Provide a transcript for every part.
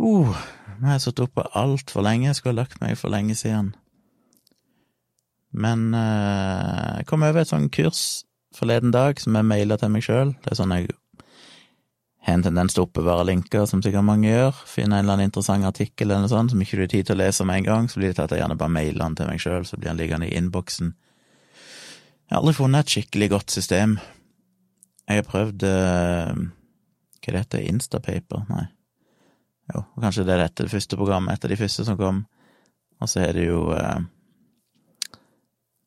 Uh, nå har jeg sittet oppe altfor lenge, jeg skulle ha lagt meg for lenge siden. Men uh, jeg kom over et sånt kurs forleden dag som jeg maila til meg sjøl. Det er sånn jeg har en tendens til å oppbevare linker, som sikkert mange gjør. Finner en eller annen interessant artikkel eller noe sånt som ikke du har tid til å lese med en gang, så blir det til at jeg gjerne bare mailer den til meg sjøl, så blir den liggende i innboksen. Jeg har aldri funnet et skikkelig godt system. Jeg har prøvd uh, Hva det heter Instapaper? Nei. Jo, kanskje det er dette det første programmet, et av de første som kom. Og så er det jo eh,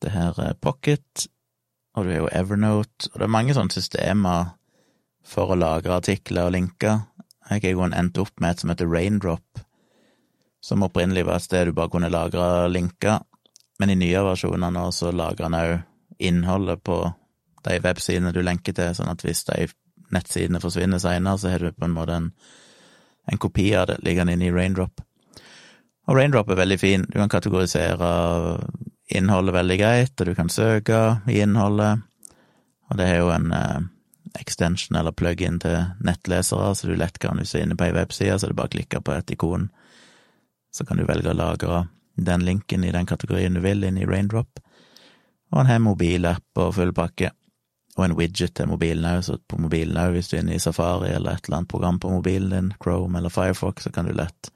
det her eh, Pocket, og det er jo Evernote, og det er mange sånne systemer for å lagre artikler og linker. Jeg har jo endt opp med et som heter Raindrop, som opprinnelig var et sted du bare kunne lagre linker, men i nye versjoner nå så lagrer han òg innholdet på de websidene du lenker til, sånn at hvis de nettsidene forsvinner seinere, så har du på en måte en, en kopi av det liggende inne i Raindrop. Og Raindrop er veldig fin, du kan kategorisere innholdet veldig greit, og du kan søke i innholdet, og det er jo en uh, extension eller plug-in til nettlesere, så du lett kan, hvis du er inne på ei webside, så er det bare å klikke på et ikon, så kan du velge å lagre den linken i den kategorien du vil, inn i Raindrop, og en har mobilapp og full pakke, og en widget til mobilen òg, så på mobilen òg, hvis du er inne i Safari eller et eller annet program på mobilen din, Chrome eller Firefox, så kan du lett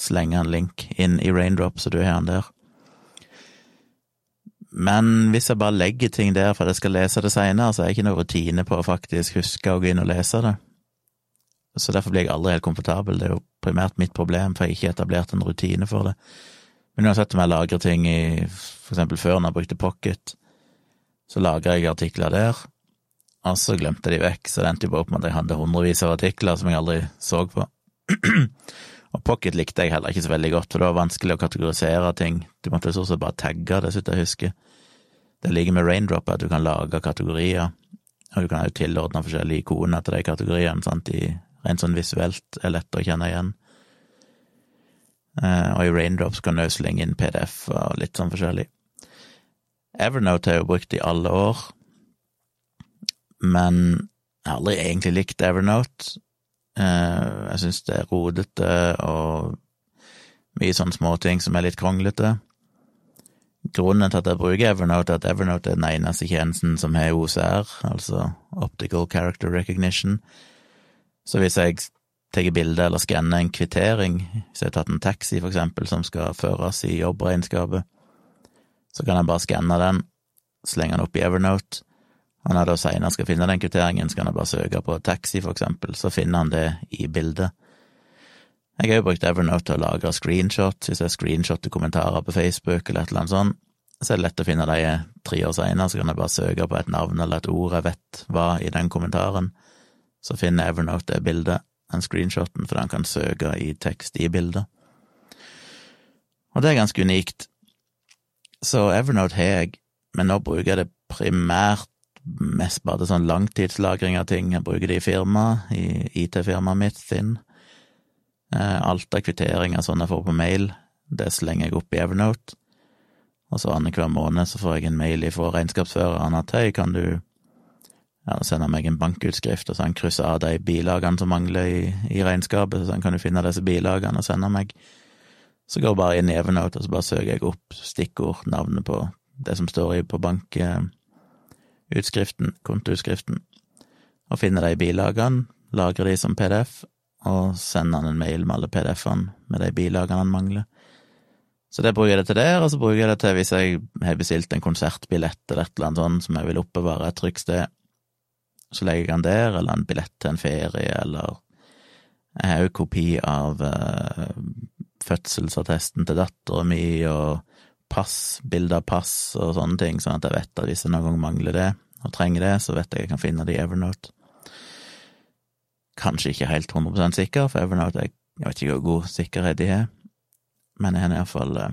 slenge en link inn i Raindrop, så du har den der. Men hvis jeg bare legger ting der for at jeg skal lese det seinere, så er jeg ikke noe rutine på å faktisk huske å gå inn og lese det. Så derfor blir jeg aldri helt komfortabel. Det er jo primært mitt problem, for jeg har ikke etablert en rutine for det. Men uansett om jeg lagrer ting i for eksempel før når jeg brukte Pocket, så lagrer jeg artikler der, og så glemte de vekk, så det endte jo bare opp med at jeg hadde hundrevis av artikler som jeg aldri så på. og Pocket likte jeg heller ikke så veldig godt, for det var vanskelig å kategorisere ting. Du måtte stort sett bare tagge det, vidt jeg husker. Det ligger med Raindrop at du kan lage kategorier, og du kan jo tilordne forskjellige ikoner til de kategoriene, sant, de rent sånn visuelt er lett å kjenne igjen. Uh, og i Raindrops kan du slenge inn PDF og litt sånn forskjellig. Evernote har jeg jo brukt i alle år, men jeg har aldri egentlig likt Evernote. Uh, jeg syns det er rodete og mye sånne småting som er litt kronglete. Grunnen til at jeg bruker Evernote, er at Evernote er den eneste tjenesten som har OCR, altså Optical Character Recognition. Så hvis jeg tar bilde eller skanner en kvittering, hvis jeg har tatt en taxi, for eksempel, som skal føres i jobbregnskapet, så kan jeg bare skanne den, slenge den opp i Evernote, og når jeg da seinere skal finne den kvitteringen, så kan jeg bare søke på taxi, for eksempel, så finner han det i bildet. Jeg har jo brukt Evernote til å lagre screenshot, hvis jeg screenshotter kommentarer på Facebook eller et eller annet sånt, så er det lett å finne dem tre år seinere, så kan jeg bare søke på et navn eller et ord jeg vet var i den kommentaren, så finner Evernote det bildet, den screenshoten, for den kan søke i tekst i bildet. Og det er ganske unikt. Så Evernote har jeg, men nå bruker jeg det primært mest bare til sånn langtidslagring av ting. Jeg bruker det i firmaet, i IT-firmaet mitt sin. Eh, alt av kvitteringer sånn jeg får på mail, det slenger jeg opp i Evernote. Og så annenhver måned så får jeg en mail fra regnskapsføreren at hei, kan du ja, sende meg en bankutskrift, og så han krysser av de bilagene som mangler i, i regnskapet, så han kan du finne disse bilagene og sende meg. Så går jeg bare i Evernote, og så bare søker jeg opp stikkord, navnet på det som står i på bankutskriften, kontoutskriften, og finner de bilagene, lagrer de som PDF, og sender han en mail med alle PDF-ene med de bilagene han mangler. Så det bruker jeg det til der, og så bruker jeg det til hvis jeg har bestilt en konsertbillett eller et eller annet sånt som jeg vil oppbevare et trygt sted, så legger jeg den der, eller en billett til en ferie, eller jeg har jo kopi av uh, fødselsattesten til dattera mi og pass, bilde av pass og sånne ting, sånn at jeg vet at hvis jeg noen gang mangler det og trenger det, så vet jeg jeg kan finne det i Evernote. Kanskje ikke helt 100 sikker, for Evernote jeg, jeg vet ikke hvor god sikkerhet de har, men jeg har iallfall to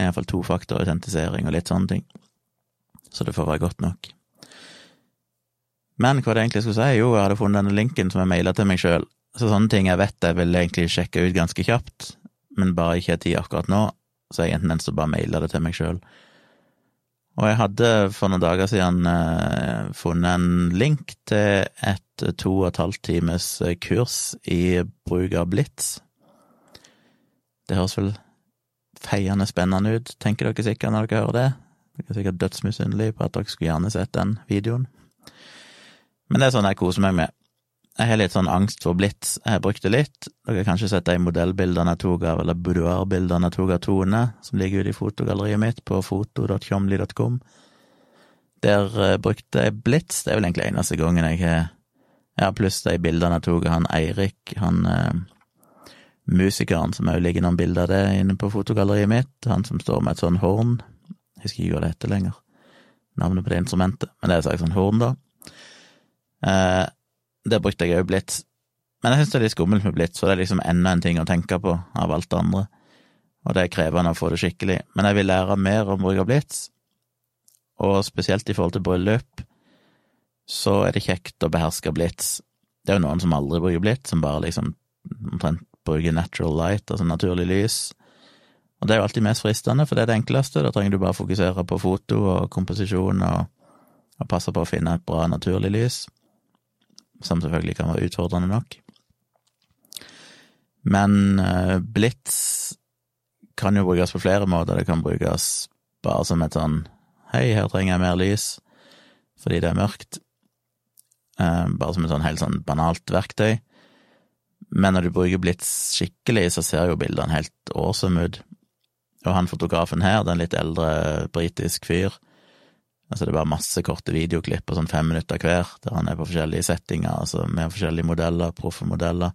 iallfall tofaktorautentisering og litt sånne ting, så det får være godt nok. Men hva det egentlig skulle si, jo, jeg hadde funnet denne linken som jeg maila til meg sjøl, så sånne ting jeg vet jeg vil egentlig sjekke ut ganske kjapt, men bare ikke har tid akkurat nå, så jeg enten en tendens til å bare mailer det til meg sjøl. Og jeg hadde for noen dager siden eh, funnet en link til et to og et halvt times kurs i bruk av blits. Det høres vel feiende spennende ut, tenker dere sikkert når dere hører det. Dere er sikkert dødsmisunnelige på at dere skulle gjerne sett den videoen. Men det er sånn jeg koser meg med. Jeg har litt sånn angst for blits. Jeg har brukt det litt. Dere har kanskje sett de modellbildene jeg tok av, eller boudoirbildene jeg tok av Tone, som ligger ute i fotogalleriet mitt på foto.tjomli.com. Der uh, brukte jeg blits. Det er vel egentlig eneste gangen jeg har Ja, pluss de bildene jeg tok av han Eirik, han uh, musikeren som òg ligger noen bilder av det inne på fotogalleriet mitt. Han som står med et sånn horn. Jeg husker ikke hva det heter lenger. Navnet på det instrumentet. Men det er slags sånn horn, da. Uh, der brukte jeg òg blitt. Men jeg syns det er litt skummelt med blitt, for det er liksom enda en ting å tenke på av alt det andre. Og det er krevende å få det skikkelig. Men jeg vil lære mer om bruk av Blitz, og spesielt i forhold til bryllup, så er det kjekt å beherske Blitz. Det er jo noen som aldri bruker Blitz, som bare liksom omtrent bruker natural light, altså naturlig lys. Og det er jo alltid mest fristende, for det er det enkleste. Da trenger du bare fokusere på foto og komposisjon og, og passe på å finne et bra naturlig lys som selvfølgelig kan være utfordrende nok. Men blitz blits kan jo brukes på flere måter. Det kan brukes bare som et sånn Hei, her trenger jeg mer lys, fordi det er mørkt. Uh, bare som et sånn helt sånn banalt verktøy. Men når du bruker blits skikkelig, så ser jo bildene helt awesome ut. Og han fotografen her, den litt eldre britisk fyr, Altså det er bare masse korte videoklipp på sånn fem minutter hver, der han er på forskjellige settinger, altså med forskjellige modeller, proffe modeller,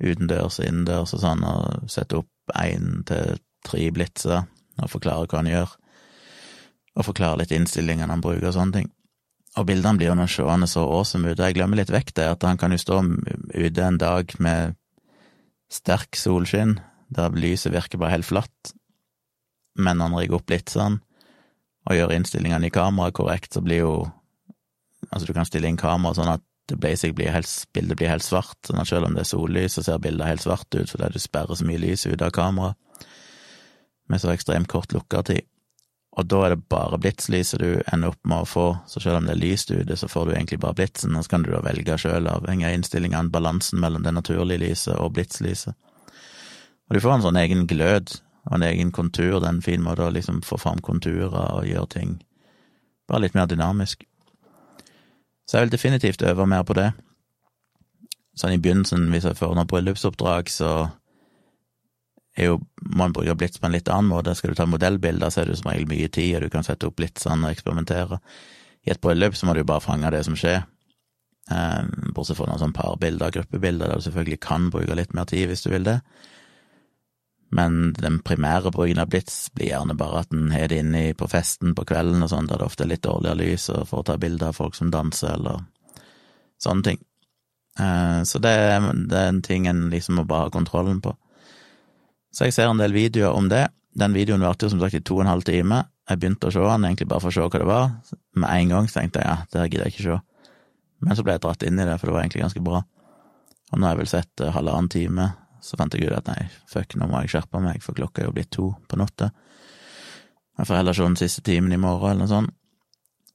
utendørs og innendørs og sånn, og setter opp én til tre blitser og forklarer hva han gjør, og forklarer litt innstillingene han bruker og sånne ting. Og bildene blir jo nå seende så awesome ut, og jeg glemmer litt vekk det, at han kan jo stå ute en dag med sterk solskinn, der lyset virker bare helt flatt, men han rigger opp litt sånn, og gjør innstillingene i kameraet korrekt, så blir jo Altså, du kan stille inn kameraet sånn at basic blir helt, bildet blir helt svart, sånn at selv om det er sollys, så ser bildet helt svart ut fordi du sperrer så mye lys ut av kameraet med så ekstremt kort lukkertid. Og da er det bare blitslyset du ender opp med å få, så selv om det er lyst ute, så får du egentlig bare blitsen, og så kan du da velge sjøl, avhengig av innstillingene, balansen mellom det naturlige lyset og blitslyset. Og du får en sånn egen glød og en egen kontur. Det er en fin måte å liksom få fram konturer og gjøre ting bare litt mer dynamisk. Så jeg vil definitivt øve mer på det. Sånn i begynnelsen, hvis jeg får noen bryllupsoppdrag, så er jo, må en bruke blits på en litt annen måte. Skal du ta modellbilder, så er det som regel mye tid, og du kan sette opp blitsene og eksperimentere. I et bryllup så må du bare fange det som skjer. Eh, bortsett fra noen sånn parbilder, gruppebilder, der du selvfølgelig kan bruke litt mer tid hvis du vil det. Men den primære bruken av blits blir gjerne bare at en har det inne på festen på kvelden og sånn, der det ofte er litt dårligere lys, og får ta bilder av folk som danser, eller sånne ting. Eh, så det, det er en ting en liksom må bare ha kontrollen på. Så jeg ser en del videoer om det. Den videoen varte jo som sagt i to og en halv time. Jeg begynte å se den egentlig bare for å se hva det var. Med en gang tenkte jeg ja, det her gidder jeg ikke se. Men så ble jeg dratt inn i det, for det var egentlig ganske bra. Og nå har jeg vel sett uh, halvannen time, så fant jeg ut at nei, fuck, nå må jeg skjerpe meg, for klokka er jo blitt to på natta. Jeg får heller se den siste timen i morgen, eller noe sånt.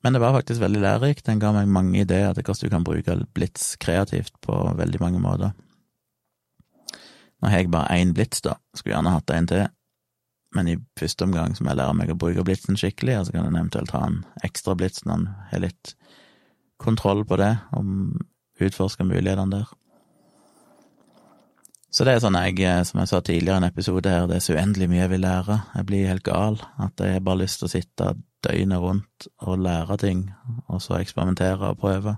Men det var faktisk veldig lærerikt. Den ga meg mange ideer til hvordan du kan bruke blits kreativt på veldig mange måter. Nå har jeg bare én blits, da. Skulle gjerne hatt en til. Men i første omgang så må jeg lære meg å bruke blitsen skikkelig, og så kan en eventuelt ha en ekstra blits når en har litt kontroll på det, og utforske mulighetene der. Så det er sånn jeg, eh, som jeg sa tidligere i en episode her, det er så uendelig mye jeg vil lære. Jeg blir helt gal. At jeg bare har lyst til å sitte døgnet rundt og lære ting, og så eksperimentere og prøve.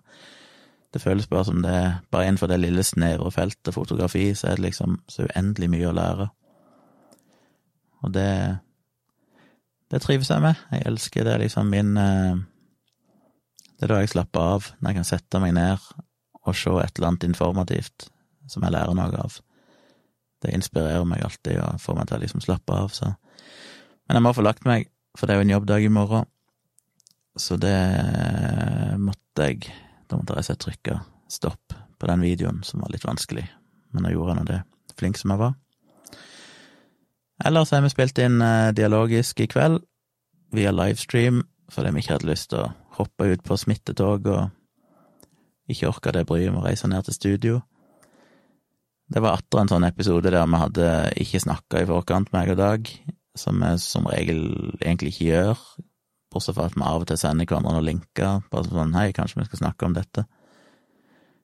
Det føles bare som det er bare innenfor det lille snevre feltet fotografi, så er det liksom så uendelig mye å lære. Og det det trives jeg med. Jeg elsker det, liksom min eh, Det er da jeg slapper av, når jeg kan sette meg ned og se et eller annet informativt som jeg lærer noe av. Det inspirerer meg alltid og får meg til å liksom slappe av, så Men jeg må få lagt meg, for det er jo en jobbdag i morgen, så det måtte jeg Da måtte jeg trykke stopp på den videoen, som var litt vanskelig, men jeg gjorde nå det, flink som jeg var. Ellers har vi spilt inn eh, dialogisk i kveld, via livestream, fordi vi ikke hadde lyst til å hoppe ut på smittetog og ikke orka det bryet med å reise ned til studio. Det var atter en sånn episode der vi hadde ikke snakka i forkant, meg og Dag, som vi som regel egentlig ikke gjør, bortsett fra at vi av og til sender hverandre noen linker, bare sånn hei, kanskje vi skal snakke om dette.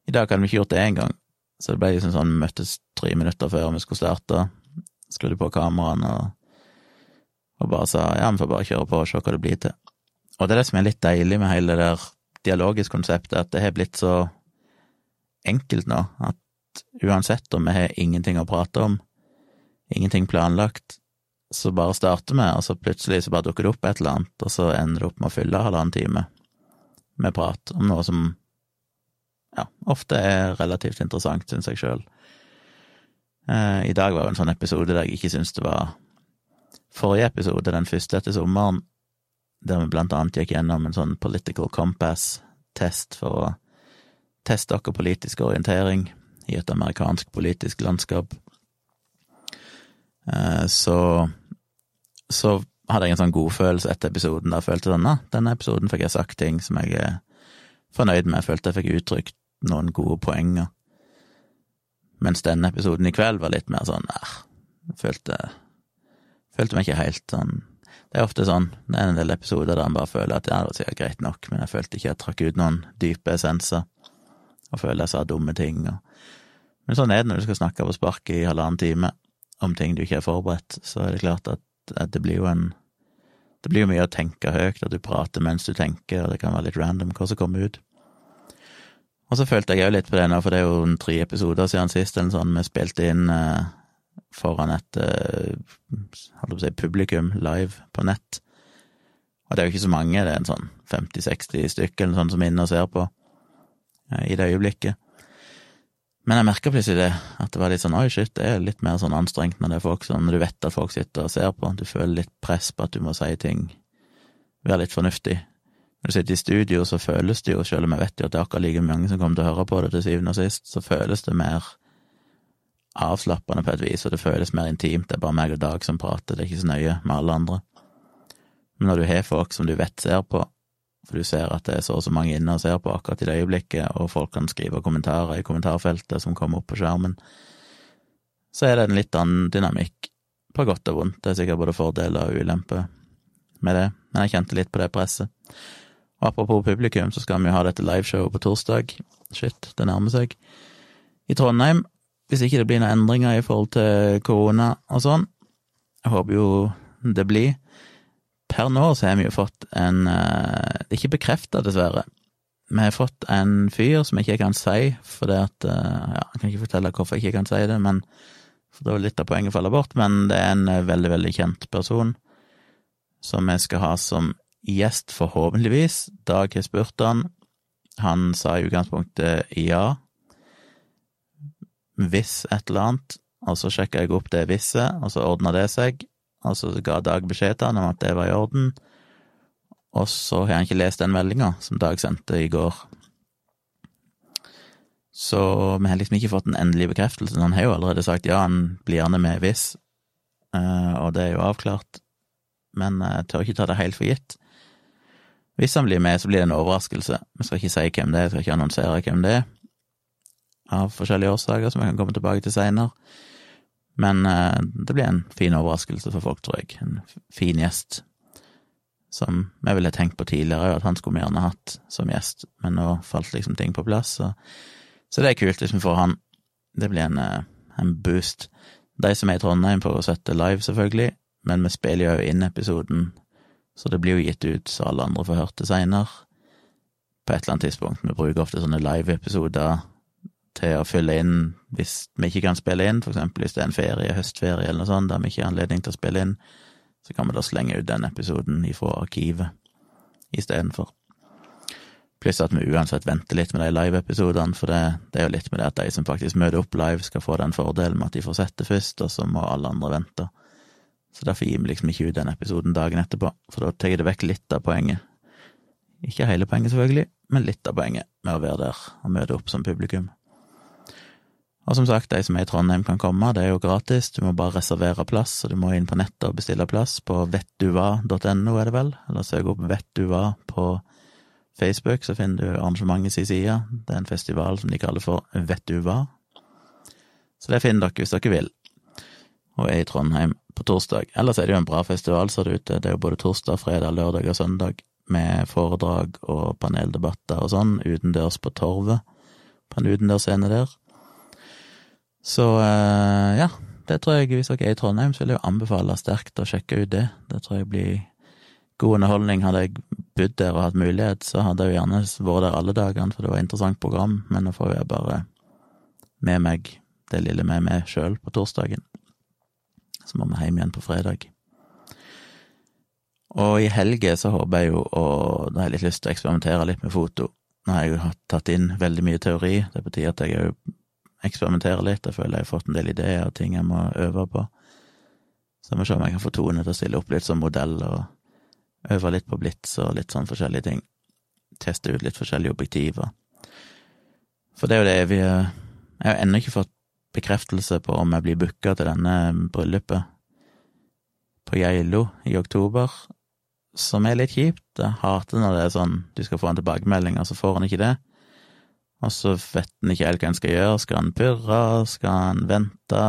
I dag hadde vi ikke gjort det engang, så det ble liksom sånn vi møttes tre minutter før vi skulle starte, skrudde på kameraene og, og bare sa ja, vi får bare kjøre på og se hva det blir til. Og det er det som er litt deilig med hele det der dialogiske konseptet, at det har blitt så enkelt nå, at uansett om vi har ingenting å prate om, ingenting planlagt, så bare starter vi, og så plutselig så bare dukker det opp et eller annet, og så ender det opp med å fylle halvannen time med prat om noe som ja, ofte er relativt interessant, syns jeg sjøl. Eh, I dag var jo en sånn episode der jeg ikke syns det var Forrige episode, den første etter sommeren, der vi blant annet gikk gjennom en sånn political compass-test for å teste dere politiske orientering i et amerikansk politisk landskap, eh, så så hadde jeg en sånn godfølelse etter episoden der jeg følte sånn, at denne episoden fikk jeg sagt ting som jeg er fornøyd med, jeg følte jeg fikk uttrykt noen gode poenger. Mens denne episoden i kveld var litt mer sånn eh, følte, følte meg ikke helt sånn Det er ofte sånn, det er en del episoder der en bare føler at ja, det var greit nok, men jeg følte ikke jeg trakk ut noen dype essenser, og føler jeg sa dumme ting. Og... Men sånn er det når du skal snakke på sparket i halvannen time om ting du ikke er forberedt, så er det klart at, at det blir jo en Det blir jo mye å tenke høyt, at du prater mens du tenker, og det kan være litt random hva som kommer ut. Og så følte jeg òg litt på det nå, for det er jo en tre episoder siden sist eller sånn, vi spilte inn eh, foran et eh, på å si publikum live på nett. Og det er jo ikke så mange, det er en sånn 50-60 stykker eller sånn som er inne og ser på eh, i det øyeblikket. Men jeg merka plutselig det, at det var litt sånn oi, shit, det er litt mer sånn anstrengt når det er folk sånn, du vet at folk sitter og ser på, du føler litt press på at du må si ting, være litt fornuftig. Når du sitter i studio, så føles det jo, selv om jeg vet jo at det er akkurat like mange som kommer til å høre på det til syvende og sist, så føles det mer avslappende på et vis, og det føles mer intimt, det er bare meg og Dag som prater, det er ikke så nøye med alle andre. Men når du har folk som du vet ser på, for du ser at det er så og så mange inne og ser på akkurat i det øyeblikket, og folk kan skrive kommentarer i kommentarfeltet som kommer opp på skjermen, så er det en litt annen dynamikk, på godt og vondt. Det er sikkert både fordeler og ulemper med det, men jeg kjente litt på det presset. Og apropos publikum, så skal vi jo ha dette liveshowet på torsdag. Shit, det nærmer seg. I Trondheim, hvis ikke det blir noen endringer i forhold til korona og sånn. Jeg håper jo det blir per nå så har vi jo fått en eh, Det er ikke bekrefta, dessverre. Vi har fått en fyr som jeg ikke kan si, for det at eh, Ja, jeg kan ikke fortelle hvorfor jeg ikke kan si det, men for det var litt av poenget faller bort, men det er en eh, veldig, veldig kjent person som vi skal ha som gjest, forhåpentligvis. Dag har spurt han. Han sa i utgangspunktet ja, hvis et eller annet, og så sjekka jeg opp det visse, og så ordna det seg og så ga Dag beskjed til han om at det var i orden. Og så har han ikke lest den meldinga som Dag sendte i går. Så vi har liksom ikke fått den endelige bekreftelsen. Han har jo allerede sagt ja, han blir gjerne med hvis, eh, og det er jo avklart, men jeg tør ikke ta det helt for gitt. Hvis han blir med, så blir det en overraskelse. Vi skal ikke si hvem det er, jeg skal ikke annonsere hvem det er, av forskjellige årsaker som jeg kan komme tilbake til seinere. Men eh, det blir en fin overraskelse for folk, tror jeg. En fin gjest. Som vi ville tenkt på tidligere, at han skulle vi gjerne hatt som gjest, men nå falt liksom ting på plass, så, så det er kult hvis vi får han. Det blir en, eh, en boost. De som er i Trondheim, får sette live, selvfølgelig, men vi spiller jo inn episoden, så det blir jo gitt ut så alle andre får hørt det seinere. På et eller annet tidspunkt. Vi bruker ofte sånne live-episoder til å fylle inn hvis vi ikke kan spille inn, eksempel hvis det er en ferie, høstferie eller noe sånt, der vi ikke har anledning til å spille inn, så kan vi da slenge ut den episoden ifra arkivet istedenfor. Pluss at vi uansett venter litt med de live-episodene, for det, det, er jo litt med det at de som faktisk møter opp live, skal få den fordelen med at de får sett det først, og så må alle andre vente. Så derfor gir vi liksom ikke ut den episoden dagen etterpå, for da tar det vekk litt av poenget. Ikke hele poenget, selvfølgelig, men litt av poenget med å være der og møte opp som publikum. Og som sagt, de som er i Trondheim kan komme, det er jo gratis, du må bare reservere plass, og du må inn på nettet og bestille plass på vettuva.no, er det vel, eller søk opp Vettuva på Facebook, så finner du arrangementet sin side. Det er en festival som de kaller for Vettuva. Så det finner dere hvis dere vil, og er i Trondheim på torsdag. Ellers er det jo en bra festival, ser det ut til. Det er jo både torsdag, fredag, lørdag og søndag, med foredrag og paneldebatter og sånn, utendørs på Torvet, på en utendørsscene der. Så eh, ja, det tror jeg, hvis dere er i Trondheim, så vil jeg jo anbefale sterkt å sjekke ut det. Det tror jeg blir god underholdning. Hadde jeg bodd der og hatt mulighet, så hadde jeg jo gjerne vært der alle dagene, for det var et interessant program, men nå får jeg bare med meg det lille med meg sjøl på torsdagen. Så må vi hjem igjen på fredag. Og i helga så håper jeg jo, og da har jeg litt lyst til å eksperimentere litt med foto. Nå har jeg jo tatt inn veldig mye teori, det betyr at jeg òg eksperimenterer litt. Jeg føler jeg har fått en del ideer og ting jeg må øve på. Så jeg må se om jeg kan få Tone til å stille opp litt som modell, og øve litt på blits og litt sånn forskjellige ting. Teste ut litt forskjellige objektiver. For det er jo det vi Jeg har ennå ikke fått bekreftelse på om jeg blir booka til denne bryllupet på Geilo i oktober, som er litt kjipt. Jeg hater når det er sånn du skal få en tilbakemelding, og så får han ikke det. Og så vet han ikke helt hva han skal gjøre. Skal han purre? Skal han vente?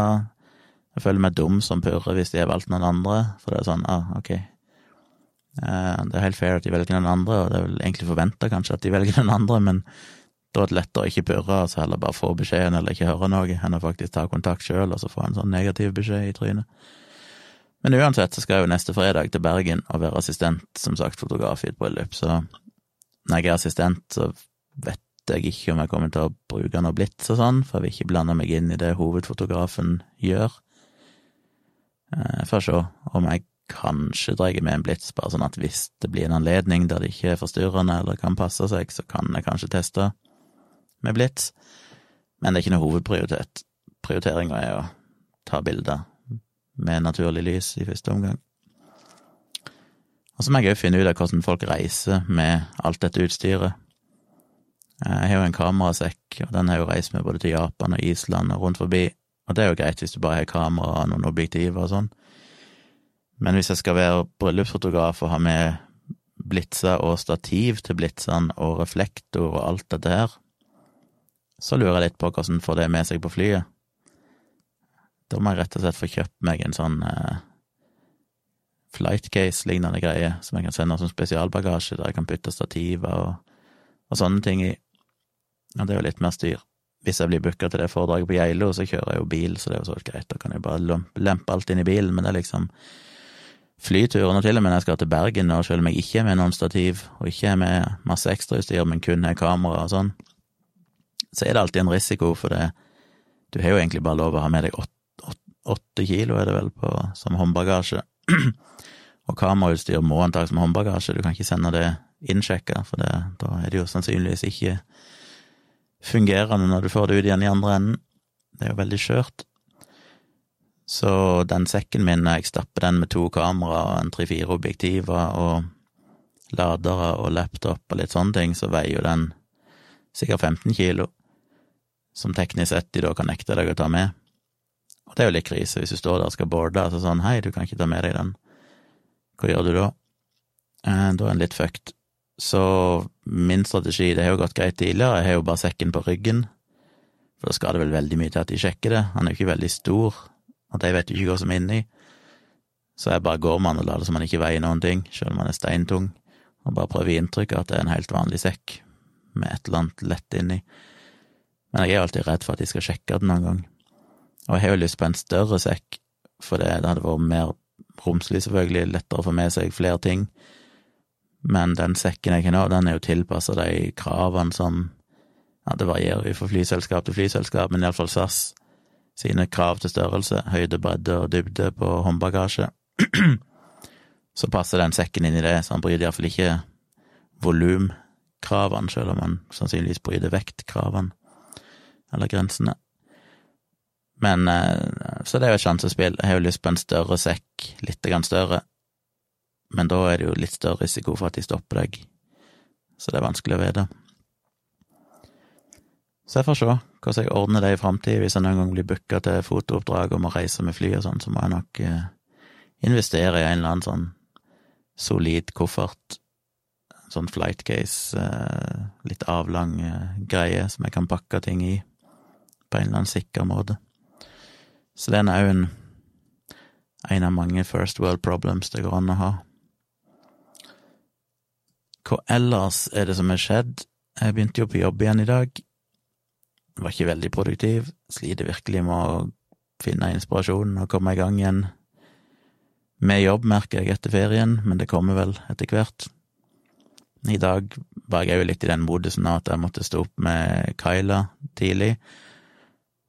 Jeg føler meg dum som purrer hvis de har valgt noen andre, for det er sånn, ah, ok. Eh, det er helt fair at de velger noen andre, og det er vel egentlig forventa kanskje at de velger noen andre, men da er det lettere å ikke purre, altså heller bare få beskjeden eller ikke høre noe, enn å faktisk ta kontakt sjøl og så få en sånn negativ beskjed i trynet. Men uansett så skal jeg jo neste fredag til Bergen og være assistent, som sagt, fotograf i et bryllup, så når jeg er assistent, så vet jeg ikke om jeg kommer til å bruke noe blits og sånn, for jeg vil ikke blande meg inn i det hovedfotografen gjør. Eh, jeg får se om jeg kanskje drar med en blits, bare sånn at hvis det blir en anledning der det ikke er forstyrrende eller kan passe seg, så kan jeg kanskje teste med blits, men det er ikke noe hovedprioritet. Prioriteringa er å ta bilder med naturlig lys i første omgang. Og så må jeg òg finne ut av hvordan folk reiser med alt dette utstyret. Jeg har jo en kamerasekk, og den har jeg jo reist med både til Japan og Island og rundt forbi, og det er jo greit hvis du bare har kamera og noen objektiver og sånn. Men hvis jeg skal være bryllupsfotograf og ha med blitser og stativ til blitsene og reflektor og alt dette her, så lurer jeg litt på hvordan får det med seg på flyet. Da må jeg rett og slett få kjøpt meg en sånn eh, flightcase-lignende greie som jeg kan sende som spesialbagasje, der jeg kan putte stativer og, og, sånne ting i. Og det er jo litt mer styr. Hvis jeg blir booka til det foredraget på Geilo, så kjører jeg jo bil, så det er jo så greit, da kan jeg bare lempe alt inn i bilen, men det er liksom flyturen, og til og med når jeg skal til Bergen, og selv om jeg ikke er med noen stativ, og ikke er med masse ekstrautstyr, men kun har kamera og sånn, så er det alltid en risiko, for det Du har jo egentlig bare lov å ha med deg åtte kilo, er det vel, på, som håndbagasje. og kamerautstyr må antakes som håndbagasje, du kan ikke sende det innsjekka, for det, da er det jo sannsynligvis ikke fungerende når du får det ut igjen i andre enden. Det er jo veldig skjørt. Så den sekken min, jeg stapper den med to kamera og en tre-fire objektiver og ladere og laptop og litt sånne ting, så veier jo den sikkert 15 kilo som teknisk sett de da kan nekte deg å ta med. Og det er jo litt krise hvis du står der og skal boarde, altså sånn hei, du kan ikke ta med deg den. Hva gjør du da? Eh, da er en litt fucked. Så min strategi, det har jo gått greit tidligere, jeg har jo bare sekken på ryggen, for da skal det vel veldig mye til at de sjekker det, han er jo ikke veldig stor, og de vet jo ikke hva som er inni. Så jeg bare går med han og lar det som han ikke veier noen ting, selv om han er steintung, og bare prøver å gi inntrykk av at det er en helt vanlig sekk med et eller annet lett inni. Men jeg er alltid redd for at de skal sjekke den noen gang. Og jeg har jo lyst på en større sekk, for det hadde vært mer romslig, selvfølgelig, lettere å få med seg flere ting. Men den sekken jeg har nå, den er jo tilpassa de kravene som Ja, det varierer jo fra flyselskap til flyselskap, men iallfall SAS sine krav til størrelse, høyde, bredde og dybde på håndbagasje. så passer den sekken inn i det, så han bryter iallfall ikke volumkravene, selv om han sannsynligvis bryter vektkravene eller grensene. Men eh, Så det er jo et sjansespill. Jeg har jo lyst på en større sekk, litt grann større, men da er det jo litt større risiko for at de stopper deg, så det er vanskelig å vite. Så jeg får se hvordan jeg ordner det i framtida. Hvis jeg noen gang blir booka til fotooppdrag og må reise med fly og sånn, så må jeg nok eh, investere i en eller annen sånn solid koffert. Sånn flightcase, case, litt avlang eh, greie som jeg kan pakke ting i på en eller annen sikker måte. Så den er òg en, en av mange first world problems det går an å ha. Hva ellers er det som har skjedd? Jeg begynte jo på jobb igjen i dag. Var ikke veldig produktiv. Sliter virkelig med å finne inspirasjon og komme i gang igjen med jobb, merker jeg, etter ferien, men det kommer vel etter hvert. I dag var jeg jo litt i den modusen at jeg måtte stå opp med Kyla tidlig.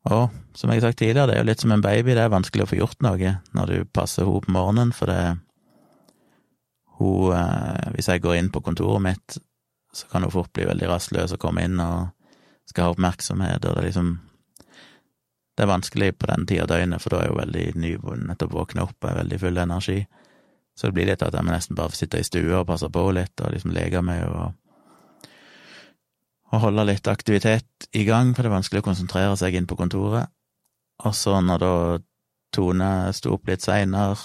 Og som jeg har sagt tidligere, det er jo litt som en baby, det er vanskelig å få gjort noe når du passer henne på morgenen, for det hun eh, Hvis jeg går inn på kontoret mitt, så kan hun fort bli veldig rastløs og komme inn og skal ha oppmerksomhet, og det er liksom Det er vanskelig på den tida av døgnet, for da er hun veldig nyvunnen, nettopp våkna opp og er veldig full av energi. Så det blir litt at jeg må nesten bare sitte i stua og passe på litt, og liksom leke med henne og, og holde litt aktivitet i gang, for det er vanskelig å konsentrere seg inn på kontoret. Og så når da Tone sto opp litt seinere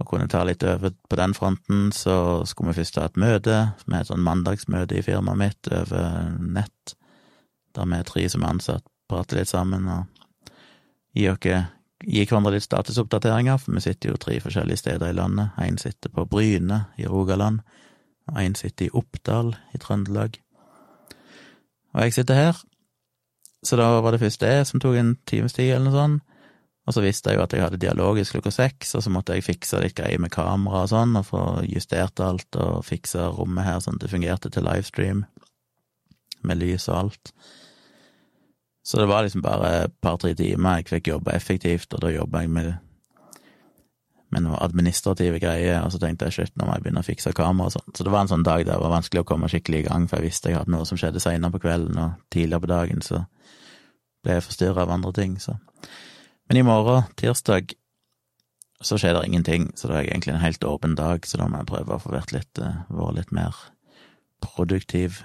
og kunne ta litt over på den fronten, så skulle vi først ha et møte, er et sånn mandagsmøte i firmaet mitt over nett, der vi er tre som er ansatt, prater litt sammen og gir, oss, gi hverandre litt statusoppdateringer, for vi sitter jo tre forskjellige steder i landet. Én sitter på Bryne i Rogaland, og én sitter i Oppdal i Trøndelag. Og jeg sitter her, så da var det først det som tok en times tid, eller noe sånt. Og så visste jeg jo at jeg hadde dialogisk klokka seks, og så måtte jeg fikse litt greier med kamera og sånn, og få justert alt og fikse rommet her sånn at det fungerte til livestream, med lys og alt. Så det var liksom bare et par-tre timer jeg fikk jobbe effektivt, og da jobba jeg med, med noen administrative greier, og så tenkte jeg shit, nå må jeg begynne å fikse kamera og sånn. Så det var en sånn dag der det var vanskelig å komme skikkelig i gang, for jeg visste jeg hadde noe som skjedde seinere på kvelden og tidligere på dagen, så ble jeg forstyrra av andre ting, så men i morgen, tirsdag, så skjer det ingenting, så det er egentlig en helt åpen dag, så da må jeg prøve å få vært litt, uh, vært litt mer produktiv.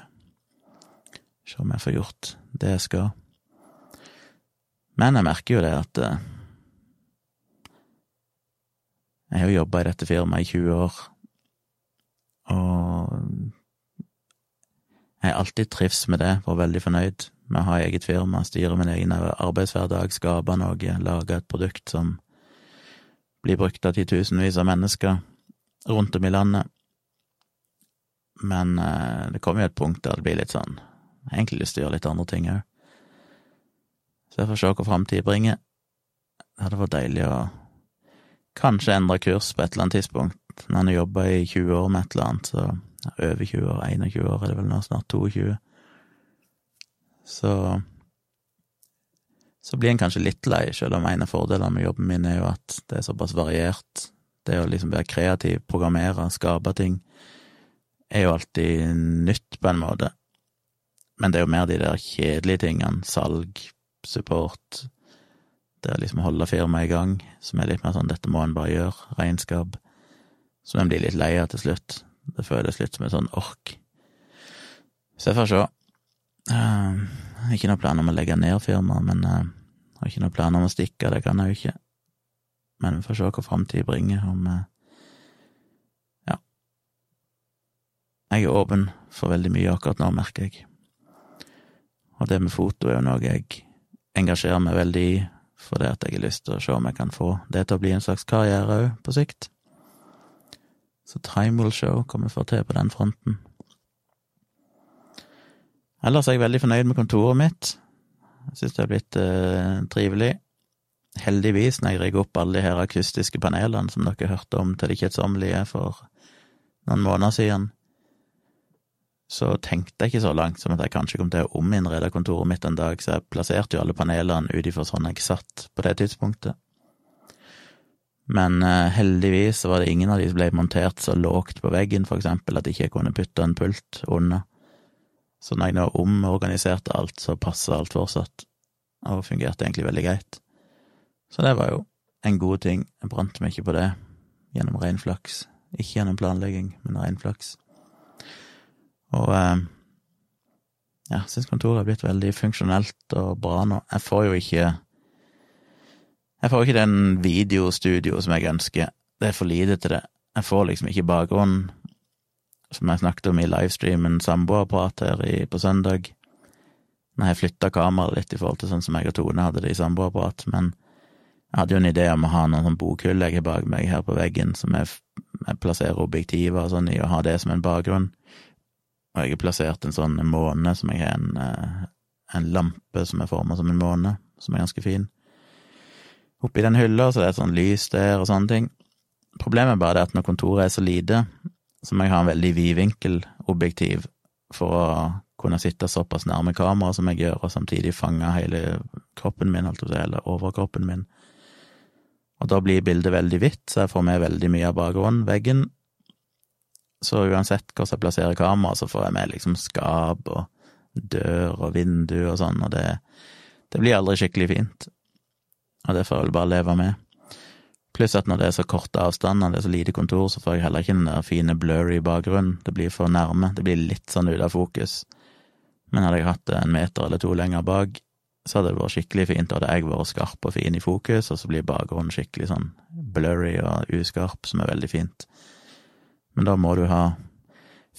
Se om jeg får gjort det jeg skal. Men jeg merker jo det at uh, Jeg har jo jobba i dette firmaet i 20 år, og jeg har alltid trivs med det, vært veldig fornøyd med å ha eget firma, styre min egen arbeidshverdag, skape noe, lage et produkt som blir brukt av titusenvis av mennesker rundt om i landet. Men eh, det kommer jo et punkt der det blir litt sånn egentlig lyst til å gjøre litt andre ting òg. Så jeg får se hva framtida bringer. Det hadde vært deilig å kanskje endre kurs på et eller annet tidspunkt. Når en har jobba i 20 år med et eller annet, så over 20 år, 21 år er det vel nå, snart 22 så så blir en kanskje litt lei, selv om en av fordelene med jobben min er jo at det er såpass variert. Det å liksom være kreativ, programmere, skape ting, er jo alltid nytt på en måte. Men det er jo mer de der kjedelige tingene, salg, support, det å liksom holde firmaet i gang, som er litt mer sånn dette må en bare gjøre, regnskap, som en blir litt lei av til slutt. Det føles litt som en sånn ork. Så jeg får se. Uh, ikke noen planer om å legge ned firmaet, men uh, har ikke noen planer om å stikke, det kan jeg jo ikke. Men vi får se hva framtida bringer, om uh, Ja. Jeg er åpen for veldig mye akkurat nå, merker jeg. Og det med foto er jo noe jeg engasjerer meg veldig i, fordi at jeg har lyst til å se om jeg kan få det til å bli en slags karriere òg, på sikt. Så time will show hva vi får til på den fronten. Ellers er jeg veldig fornøyd med kontoret mitt. Jeg syns det er blitt eh, trivelig. Heldigvis, når jeg rigger opp alle de her akustiske panelene som dere hørte om til det kjedsommelige for noen måneder siden, så tenkte jeg ikke så langt som at jeg kanskje kom til å ominnrede kontoret mitt en dag, så jeg plasserte jo alle panelene ut ifra sånn jeg satt på det tidspunktet. Men eh, heldigvis var det ingen av de som ble montert så lågt på veggen, for eksempel, at jeg ikke kunne putte en pult under. Så når jeg nå omorganiserte alt, så passa alt fortsatt, og fungerte egentlig veldig greit. Så det var jo en god ting. Jeg brant meg ikke på det gjennom ren flaks. Ikke gjennom planlegging, men ren flaks. Og eh, ja, syns kontoret har blitt veldig funksjonelt og bra nå. Jeg får jo ikke Jeg får ikke den videostudio som jeg ønsker. Det er for lite til det. Jeg får liksom ikke bakgrunnen, som jeg snakket om i livestreamen samboerprat her i, på søndag. Når jeg flytta kameraet litt i forhold til sånn som jeg og Tone hadde det i samboerprat, men jeg hadde jo en idé om å ha noen sånn bokhylle jeg har bak meg her på veggen, som jeg, jeg plasserer objektiver og sånn i, og ha det som en bakgrunn. Og jeg har plassert en sånn måne som jeg har en, eh, en lampe som er forma som en måne, som er ganske fin. Oppi den hylla så det er et sånn lys der og sånne ting. Problemet er bare det at når kontoret er så lite, så jeg ha en veldig vidvinkelobjektiv for å kunne sitte såpass nærme kamera som jeg gjør, og samtidig fange hele kroppen min, holdt jeg på å si, eller overkroppen min. Og da blir bildet veldig hvitt, så jeg får med veldig mye av bakgrunnen, veggen, så uansett hvordan jeg plasserer kamera, så får jeg med liksom skap og dør og vindu og sånn, og det, det blir aldri skikkelig fint. Og det får jeg vel bare leve med. Pluss at når det er så korte avstander, det er så lite kontor, så får jeg heller ikke den der fine blurry bakgrunnen. Det blir for nærme. Det blir litt sånn ut av fokus. Men hadde jeg hatt det en meter eller to lenger bak, så hadde det vært skikkelig fint. Da hadde jeg vært skarp og fin i fokus, og så blir bakgrunnen skikkelig sånn blurry og uskarp, som er veldig fint. Men da må du ha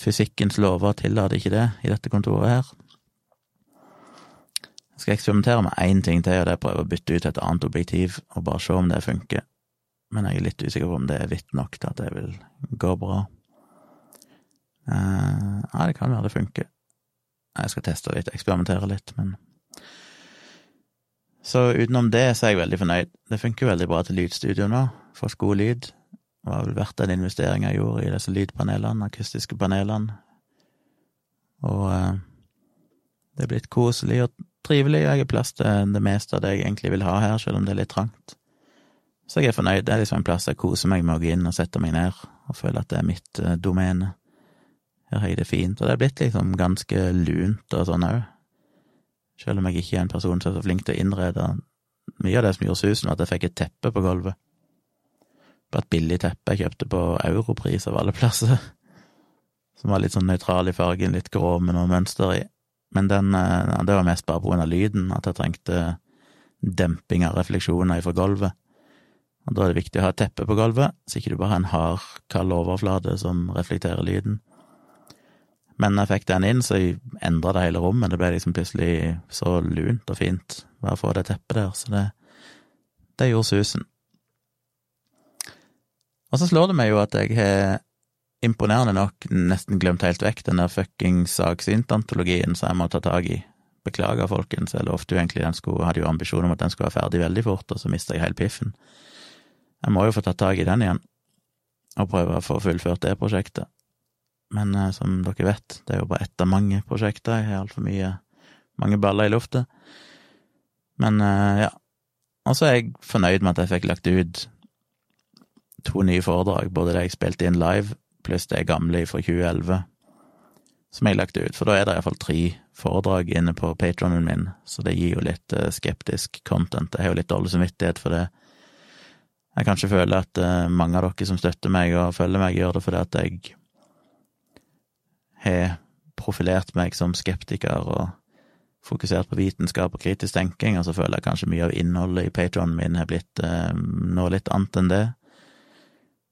Fysikkens lover tillater ikke det i dette kontoret her. Jeg skal eksperimentere med én ting til, og det er å prøve å bytte ut et annet objektiv og bare se om det funker. Men jeg er litt usikker på om det er hvitt nok til at det vil gå bra. Uh, ja, det kan være det funker. Jeg skal teste litt, eksperimentere litt, men Så utenom det så er jeg veldig fornøyd. Det funker veldig bra til lydstudio nå. Får god lyd. Det var vel verdt den investeringa jeg gjorde i disse lydpanelene, akustiske panelene. Og eh, det er blitt koselig og trivelig, og jeg har plass til det meste av det jeg egentlig vil ha her, selv om det er litt trangt. Så jeg er fornøyd. Det er liksom en plass jeg koser meg med å gå inn og sette meg ned, og føle at det er mitt uh, domene. Her har jeg det fint, og det er blitt liksom ganske lunt og sånn òg. Selv om jeg ikke er en person som er så flink til å innrede mye av det som gjorde susen, var at jeg fikk et teppe på gulvet Bare et billig teppe jeg kjøpte på europris av alle plasser, som var litt sånn nøytral i fargen, litt grå med noe mønster i. Men den, eh, det var mest bare grunn lyden, at jeg trengte demping av refleksjoner fra gulvet. Og da er det viktig å ha et teppe på gulvet, så ikke du bare har en hard, kald overflate som reflekterer lyden. Men når jeg fikk den inn, så endra det hele rommet. Det ble liksom plutselig så lunt og fint bare å få det teppet der, så det, det gjorde susen. Og så slår det meg jo at jeg har imponerende nok nesten glemt helt vekk den der fuckings saksintantologien som jeg må ta tak i. Beklager, folkens, jeg lovte jo egentlig den skulle, hadde jo ambisjon om at den skulle være ferdig veldig fort, og så mista jeg helt piffen. Jeg må jo få tatt tak i den igjen, og prøve å få fullført det prosjektet. Men eh, som dere vet, det er jo bare ett av mange prosjekter, jeg har altfor mye mange baller i lufta. Men eh, ja. Og så er jeg fornøyd med at jeg fikk lagt ut to nye foredrag, både det jeg spilte inn live, pluss det gamle fra 2011, som jeg lagt ut. For da er det iallfall tre foredrag inne på patronen min, så det gir jo litt uh, skeptisk content. Jeg har jo litt dårlig samvittighet for det. Jeg kanskje føler at uh, mange av dere som støtter meg og følger meg, gjør det fordi at jeg har profilert meg som skeptiker og fokusert på vitenskap og kritisk tenking, og så føler jeg kanskje mye av innholdet i patronen min har blitt uh, noe litt annet enn det.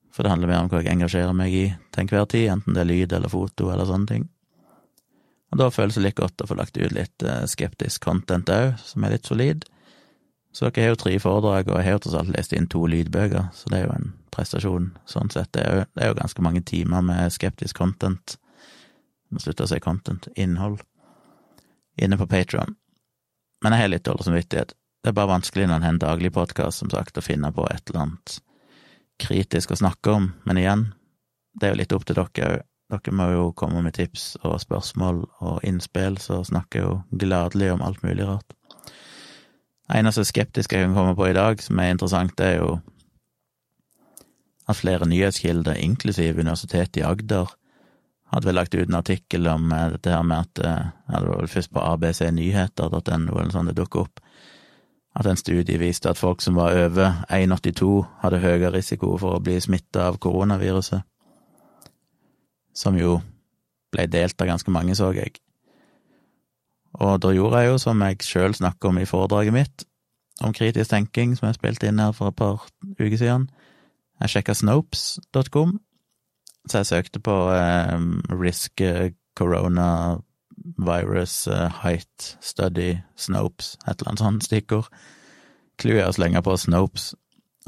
For det handler mer om hva jeg engasjerer meg i til enhver tid, enten det er lyd eller foto eller sånne ting. Og da føles det litt godt å få lagt ut litt eh, skeptisk content òg, som er litt solid. Så dere har jo tre foredrag, og jeg har jo tross alt lest inn to lydbøker, så det er jo en prestasjon sånn sett. Det er jo, det er jo ganske mange timer med skeptisk content. Man må slutte å si content, innhold, inne på Patron. Men jeg har litt dårlig samvittighet. Det er bare vanskelig når en har en daglig podkast, som sagt, å finne på et eller annet kritisk å snakke om, men igjen, det er jo litt opp til dere òg. Dere må jo komme med tips og spørsmål og innspill, så snakker jeg jo gladelig om alt mulig rart. Det eneste skeptiske jeg kan komme på i dag, som er interessant, det er jo at flere nyhetskilder, inklusiv Universitetet i Agder, hadde vel lagt ut en artikkel om eh, dette her med at eh, ja, Det var vel først på abcnyheter.no eller noe sånt det dukket opp, at en studie viste at folk som var over 1,82 hadde høyere risiko for å bli smitta av koronaviruset, som jo ble delt av ganske mange, så jeg. Og da gjorde jeg jo som jeg sjøl snakker om i foredraget mitt, om kritisk tenking, som jeg spilte inn her for et par uker siden. Jeg sjekka snopes.com, så jeg søkte på eh, risk eh, corona virus uh, height study Snopes, et eller annet sånt stikkord. Clouet er å slenge på Snopes,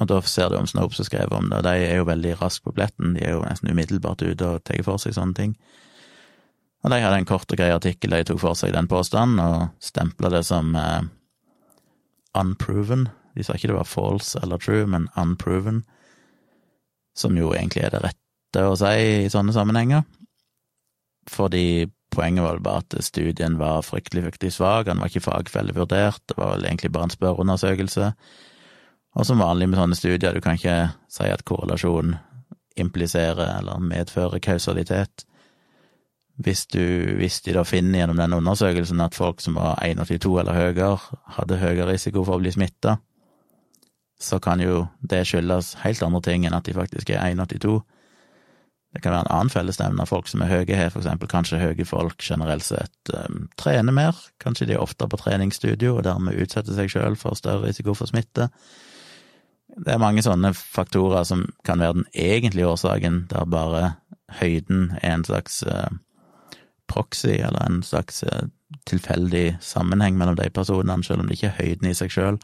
og da ser du om Snopes har skrevet om det. De er jo veldig raskt på pletten, de er jo nesten umiddelbart ute og tar for seg sånne ting. Og de hadde en kort og grei artikkel, de tok for seg den påstanden, og stempla det som eh, unproven. De sa ikke det var false eller true, men unproven, som jo egentlig er det rette å si i sånne sammenhenger. Fordi poenget var bare at studien var fryktelig, fryktelig svak, han var ikke fagfellevurdert, det var vel egentlig bare en spørreundersøkelse. Og som vanlig med sånne studier, du kan ikke si at korrelasjon impliserer eller medfører kausalitet. Hvis, du, hvis de da finner gjennom den undersøkelsen at folk som var 1,82 eller høyere, hadde høyere risiko for å bli smitta, så kan jo det skyldes helt andre ting enn at de faktisk er 1,82. Det kan være en annen fellesnevner. Folk som er høye, har for eksempel kanskje høye folk generelt sett um, trener mer. Kanskje de er ofte på treningsstudio og dermed utsetter seg sjøl for større risiko for smitte. Det er mange sånne faktorer som kan være den egentlige årsaken, der bare høyden er en slags uh, proxy, eller en slags uh, tilfeldig sammenheng mellom de personene, selv om det ikke er høyden i seg sjøl.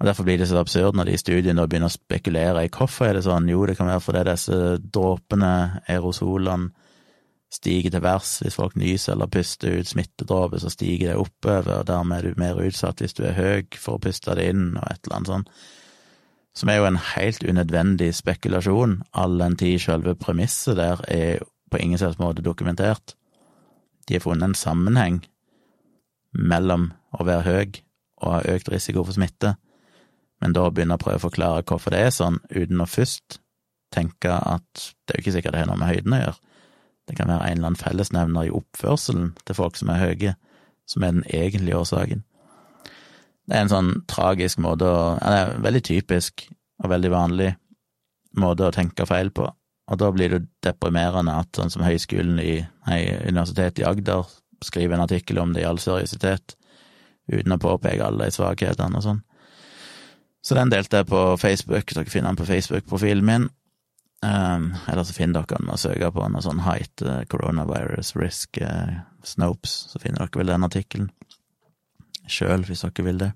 Og Derfor blir det så absurd når de i studiene begynner å spekulere i hvorfor er det sånn. Jo, det kan være fordi disse dråpene, aerosolene, stiger til værs. Hvis folk nyser eller puster ut smittedråper, så stiger det oppover, og dermed er du mer utsatt hvis du er høy for å puste det inn, og et eller annet sånt. Som er jo en helt unødvendig spekulasjon, all den tid selve premisset der er på ingen slags måte dokumentert. De har funnet en sammenheng mellom å være høy og ha økt risiko for smitte men da begynne å prøve å forklare hvorfor det er sånn, uten å først tenke at det er jo ikke sikkert det har noe med høyden å gjøre. Det kan være en eller annen fellesnevner i oppførselen til folk som er høye, som er den egentlige årsaken. Det er en sånn tragisk måte å Eller veldig typisk og veldig vanlig måte å tenke feil på. Og da blir det deprimerende at sånn som Høgskolen i nei, Universitetet i Agder skriver en artikkel om det i all seriøsitet, uten å påpeke alle de svakhetene og sånn. Så den delte jeg på Facebook, dere finner den på Facebook-profilen min. Um, eller så finner dere den med å søke på noe sånn height uh, coronavirus risk uh, Snopes, så finner dere vel den artikkelen sjøl, hvis dere vil det.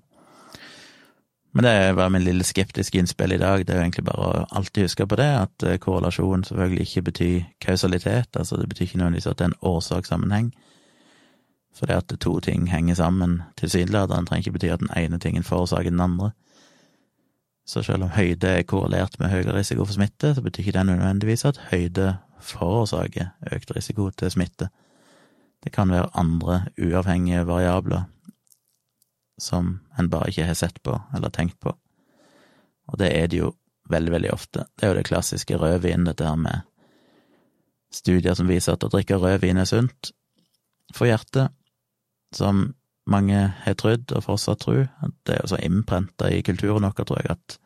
Men det var min lille skeptiske innspill i dag. Det er jo egentlig bare å alltid huske på det, at uh, korrelasjon selvfølgelig ikke betyr kausalitet. Altså det betyr ikke nødvendigvis at det er en årsakssammenheng. For det at to ting henger sammen tilsynelatende, trenger ikke bety at den ene tingen forårsaker den andre. Så selv om høyde er korrelert med høyere risiko for smitte, så betyr ikke det nødvendigvis at høyde forårsaker økt risiko til smitte. Det kan være andre uavhengige variabler som en bare ikke har sett på eller tenkt på. Og det er det jo veldig, veldig ofte. Det er jo det klassiske rødvin, dette her med studier som viser at å drikke rødvin er sunt for hjertet, som mange har trodd, og fortsatt tror. Det er jo så innprenta i kulturen vår, tror jeg, at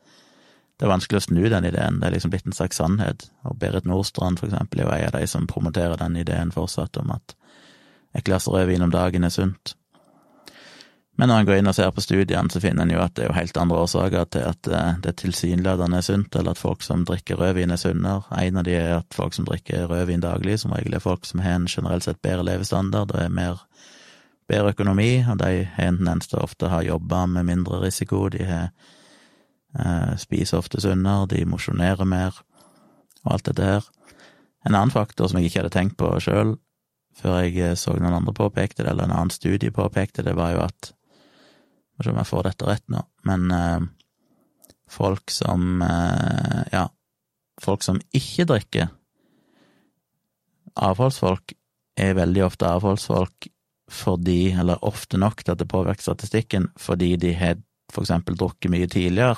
det er vanskelig å snu den ideen. Det er liksom blitt en slags sannhet. Og Berit Nordstrand, for eksempel, er jo en av de som promoterer den ideen fortsatt, om at et glass rødvin om dagen er sunt. Men når en går inn og ser på studiene, så finner en jo at det er jo helt andre årsaker til at eh, det tilsynelatende er sunt, eller at folk som drikker rødvin er sunnere. En av de er at folk som drikker rødvin daglig, som regel er folk som har en generelt sett bedre levestandard og er mer bedre økonomi, og de har en tendens til å ofte ha jobber med mindre risiko, de har eh, spiser ofte sunnere, de mosjonerer mer, og alt dette her. En annen faktor som jeg ikke hadde tenkt på sjøl, før jeg eh, så noen andre påpekte det, eller en annen studie påpekte det, var jo at Må se om jeg får dette rett nå, men eh, folk som eh, Ja, folk som ikke drikker avholdsfolk, er veldig ofte avholdsfolk fordi, eller ofte nok til at det påvirker statistikken, fordi de har for eksempel drukket mye tidligere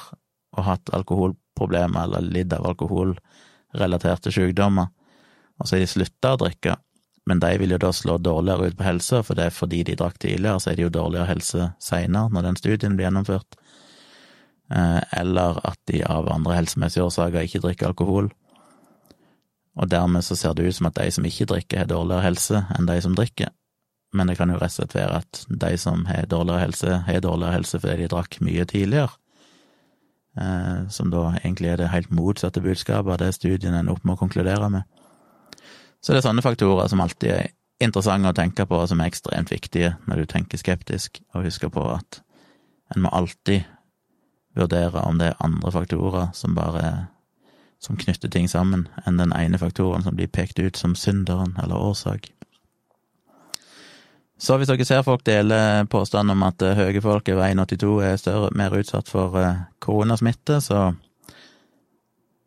og hatt alkoholproblemer eller lidd av alkoholrelaterte sykdommer, og så har de slutta å drikke, men de vil jo da slå dårligere ut på helsa, for det er fordi de drakk tidligere, så er det jo dårligere helse seinere, når den studien blir gjennomført, eh, eller at de av andre helsemessige årsaker ikke drikker alkohol. Og dermed så ser det ut som at de som ikke drikker, har dårligere helse enn de som drikker. men det kan jo rett og slett være at de som har dårligere helse, har dårligere helse fordi de drakk mye tidligere. Eh, som da egentlig er det helt motsatte budskapet av det studien en opp med å konkludere med. Så det er sånne faktorer som alltid er interessante å tenke på, og som er ekstremt viktige når du tenker skeptisk, og husker på at en må alltid vurdere om det er andre faktorer som bare som knytter ting sammen, enn den ene faktoren som blir pekt ut som synderen eller årsak. Så hvis dere ser folk dele påstanden om at eh, høye folk over 1,82 er større, mer utsatt for eh, koronasmitte, så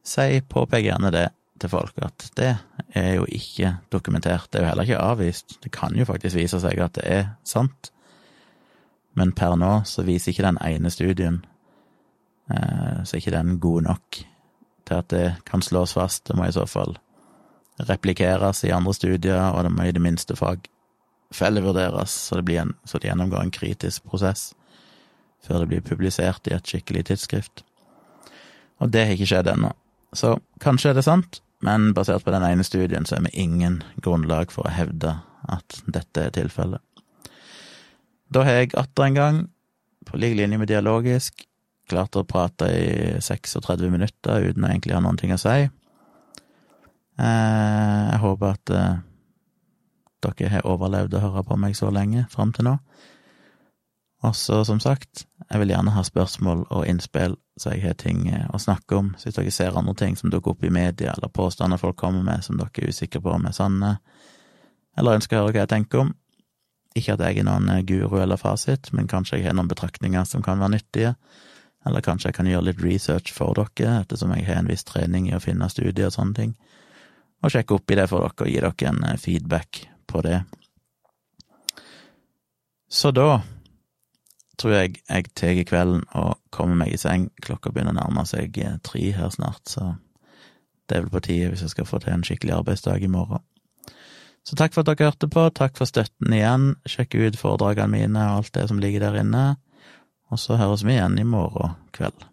si, påpek gjerne det til folk, at det er jo ikke dokumentert. Det er jo heller ikke avvist. Det kan jo faktisk vise seg at det er sant, men per nå så viser ikke den ene studien eh, så er ikke den god nok til at det kan slås fast. Det må i så fall replikeres i andre studier, og det må i det minste fag fellevurderes, så, det en, så det gjennomgår en kritisk prosess før det blir publisert i et skikkelig tidsskrift. Og det har ikke skjedd ennå. Så kanskje er det sant, men basert på den ene studien så er vi ingen grunnlag for å hevde at dette er tilfellet. Da har jeg atter en gang, på lik linje med dialogisk, klart å prate i 36 minutter uten å egentlig ha noen ting å si. Eh, jeg håper at eh, dere har overlevd å høre på meg så lenge fram til nå. Og så, som sagt, jeg vil gjerne ha spørsmål og innspill, så jeg har ting eh, å snakke om. Så hvis dere ser andre ting som dukker opp i media, eller påstander folk kommer med som dere er usikre på om er sanne, eller ønsker å høre hva jeg tenker om, ikke at jeg er noen eh, guru eller fasit, men kanskje jeg har noen betraktninger som kan være nyttige, eller kanskje jeg kan gjøre litt research for dere, ettersom jeg har en viss trening i å finne studier og sånne ting, og sjekke opp i det for dere og gi dere en eh, feedback på det. Så da tror jeg jeg tar kvelden og kommer meg i seng. Klokka begynner å nærme seg eh, tre her snart, så det er vel på tide hvis jeg skal få til en skikkelig arbeidsdag i morgen. Så takk for at dere hørte på, takk for støtten igjen. Sjekk ut foredragene mine og alt det som ligger der inne. Og så høres vi igjen i morgen kveld.